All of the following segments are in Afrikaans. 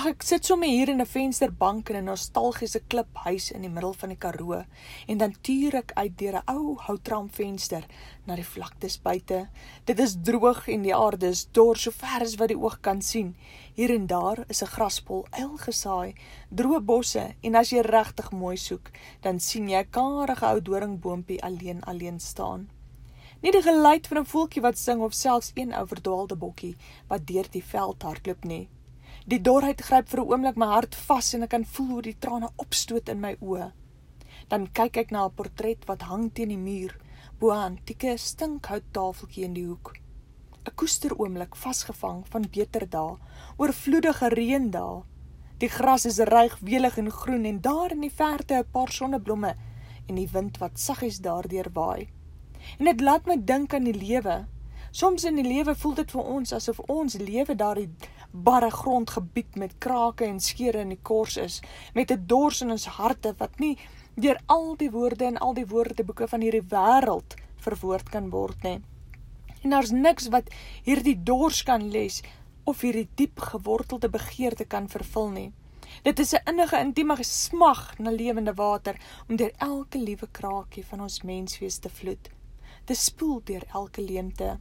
Ag ek sit sommer hier in 'n vensterbank in 'n nostalgiese kliphuis in die middel van die Karoo en dan tuur ek uit deur 'n ou houtramvenster na die vlaktes buite. Dit is droog en die aarde is dor so ver as wat die oog kan sien. Hier en daar is 'n graspol eil gesaai, droë bosse en as jy regtig mooi soek, dan sien jy 'n karige ou doringboontjie alleen alleen staan. Nie die geluid van 'n voeltjie wat sing of selfs een ou verdwaalde bokkie wat deur die veld hardloop nie. Die dorheid gryp vir 'n oomblik my hart vas en ek kan voel hoe die trane opstoot in my oë. Dan kyk ek na 'n portret wat hang teen die muur, bo 'n antieke stinkhout tafeltjie in die hoek. 'n Koester oomblik vasgevang van beter dae, oorvloedige reendae. Die gras is ryk, welig en groen en daar in die verte 'n paar sonneblomme en die wind wat saggies daardeur waai. En dit laat my dink aan die lewe. Soms in die lewe voel dit vir ons asof ons lewe daardie barre grondgebied met krake en skeure in die kors is, met 'n dors in ons harte wat nie deur al die woorde en al die woordeboeke van hierdie wêreld verwoord kan word nie. En daar's niks wat hierdie dors kan les of hierdie diep gewortelde begeerte kan vervul nie. Dit is 'n innige intieme smag na lewende water om deur elke liewe kraakie van ons menswees te vloed te spoel deur elke leemte.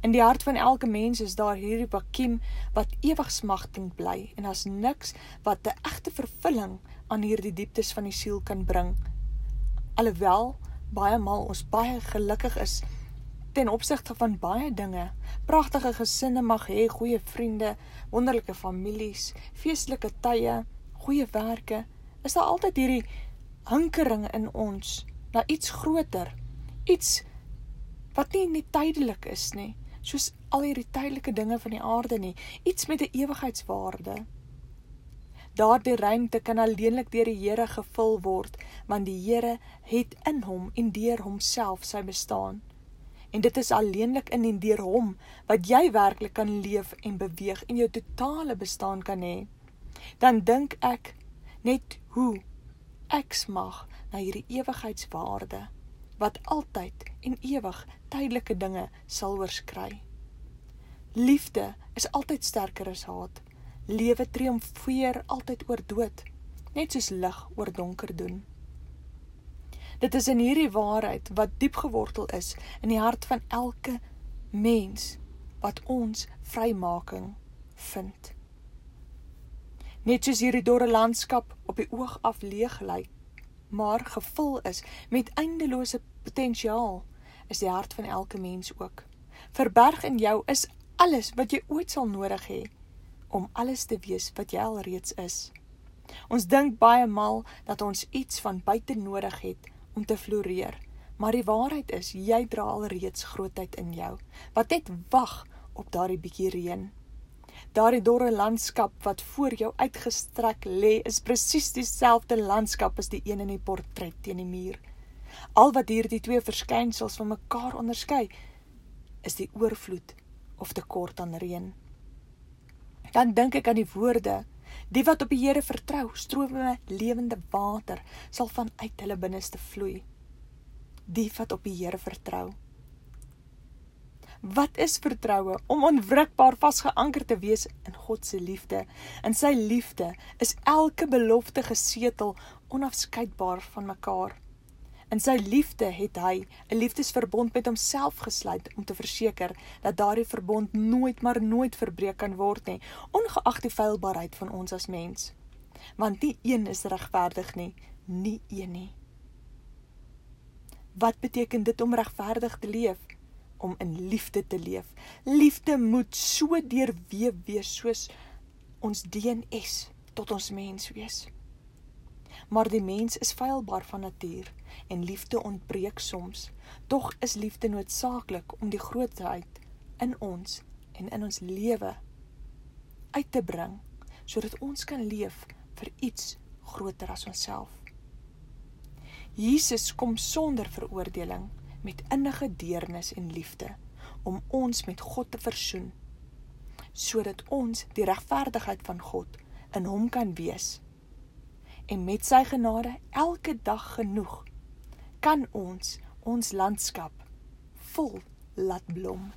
In die hart van elke mens is daar hierdie vakuum wat ewig smagtend bly en as niks wat 'n egte vervulling aan hierdie dieptes van die siel kan bring. Alhoewel baie maal ons baie gelukkig is ten opsigte van baie dinge, pragtige gesinne mag hê, goeie vriende, wonderlike families, feestelike tye, goeie werke, is daar altyd hierdie hinkering in ons na iets groter? Iets wat nie net tydelik is nie, soos al hierdie tydelike dinge van die aarde nie, iets met 'n ewigheidswaarde. Daardie ruimte kan alleenlik deur die Here gevul word, want die Here het in hom en deur homself sy bestaan. En dit is alleenlik in en deur hom wat jy werklik kan leef en beweeg en jou totale bestaan kan hê. Dan dink ek net hoe ek smag na hierdie ewigheidswaarde wat altyd en ewig tydelike dinge sal oorskry. Liefde is altyd sterker as haat. Lewe triomfeer altyd oor dood, net soos lig oor donker doen. Dit is in hierdie waarheid wat diep gewortel is in die hart van elke mens wat ons vrymaking vind. Net soos hierdie dorre landskap op die oog af leeg lyk, maar gevul is met eindelose potensiaal, is die hart van elke mens ook. Verberg in jou is alles wat jy ooit sal nodig hê om alles te wees wat jy al reeds is. Ons dink baie maal dat ons iets van buite nodig het om te floreer, maar die waarheid is jy dra al reeds grootheid in jou wat net wag op daardie bietjie reën. Daardie dorre landskap wat voor jou uitgestrek lê, is presies dieselfde landskap as die een in die portret teen die muur. Al wat hierdie twee verskynsels van mekaar onderskei, is die oorvloed of tekort aan reën. Dan dink ek aan die woorde: Die wat op die Here vertrou, strome lewende water sal vanuit hulle binneste vloei. Die wat op die Here vertrou, Wat is vertroue om onwrikbaar vasgeanker te wees in God se liefde? In sy liefde is elke belofte gesetel onafskeidbaar van mekaar. In sy liefde het hy 'n liefdesverbond met homself gesluit om te verseker dat daardie verbond nooit maar nooit verbreek kan word nie, ongeag die feilbaarheid van ons as mens. Want nie een is regverdig nie, nie een nie. Wat beteken dit om regverdig te leef? Om in liefde te leef. Liefde moet so deurweef wees soos ons DNS tot ons mens wees. Maar die mens is feilbaar van natuur en liefde ontbreek soms. Tog is liefde noodsaaklik om die grootheid in ons en in ons lewe uit te bring sodat ons kan leef vir iets groter as onsself. Jesus kom sonder veroordeling met innige deernis en liefde om ons met God te versoen sodat ons die regverdigheid van God in hom kan wees. En met sy genade elke dag genoeg kan ons ons landskap vol laat blom